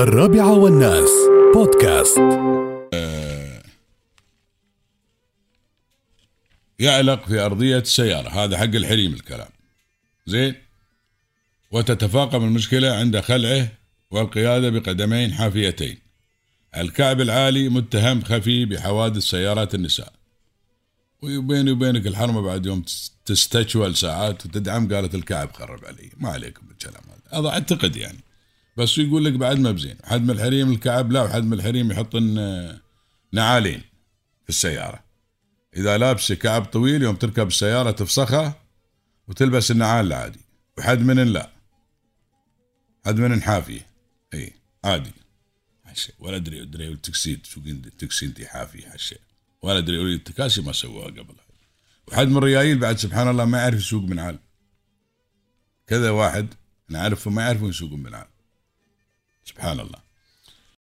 الرابعة والناس. بودكاست. يعلق في أرضية السيارة. هذا حق الحريم الكلام. زين؟ وتتفاقم المشكلة عند خلعه والقيادة بقدمين حافيتين. الكعب العالي متهم خفي بحوادث سيارات النساء. وبيني وبينك الحرمة بعد يوم تستشوى ساعات وتدعم قالت الكعب خرب علي. ما عليكم بالكلام هذا. هذا أعتقد يعني. بس يقول لك بعد ما بزين؟ حد من الحريم الكعب؟ لا وحد من الحريم يحط نعالين في السيارة. إذا لابسة كعب طويل يوم تركب السيارة تفسخها وتلبس النعال العادي. وحد من لا. حد من حافية إي عادي. هالشيء. ولا أدري أدري التكسيد شو التكسيد حافي هالشيء. ولا أدري يقول التكاسي ما سووها قبل. وحد من الريايل بعد سبحان الله ما يعرف يسوق بنعال كذا واحد نعرفه ما يعرفون يسوقون بنعال سبحان الله.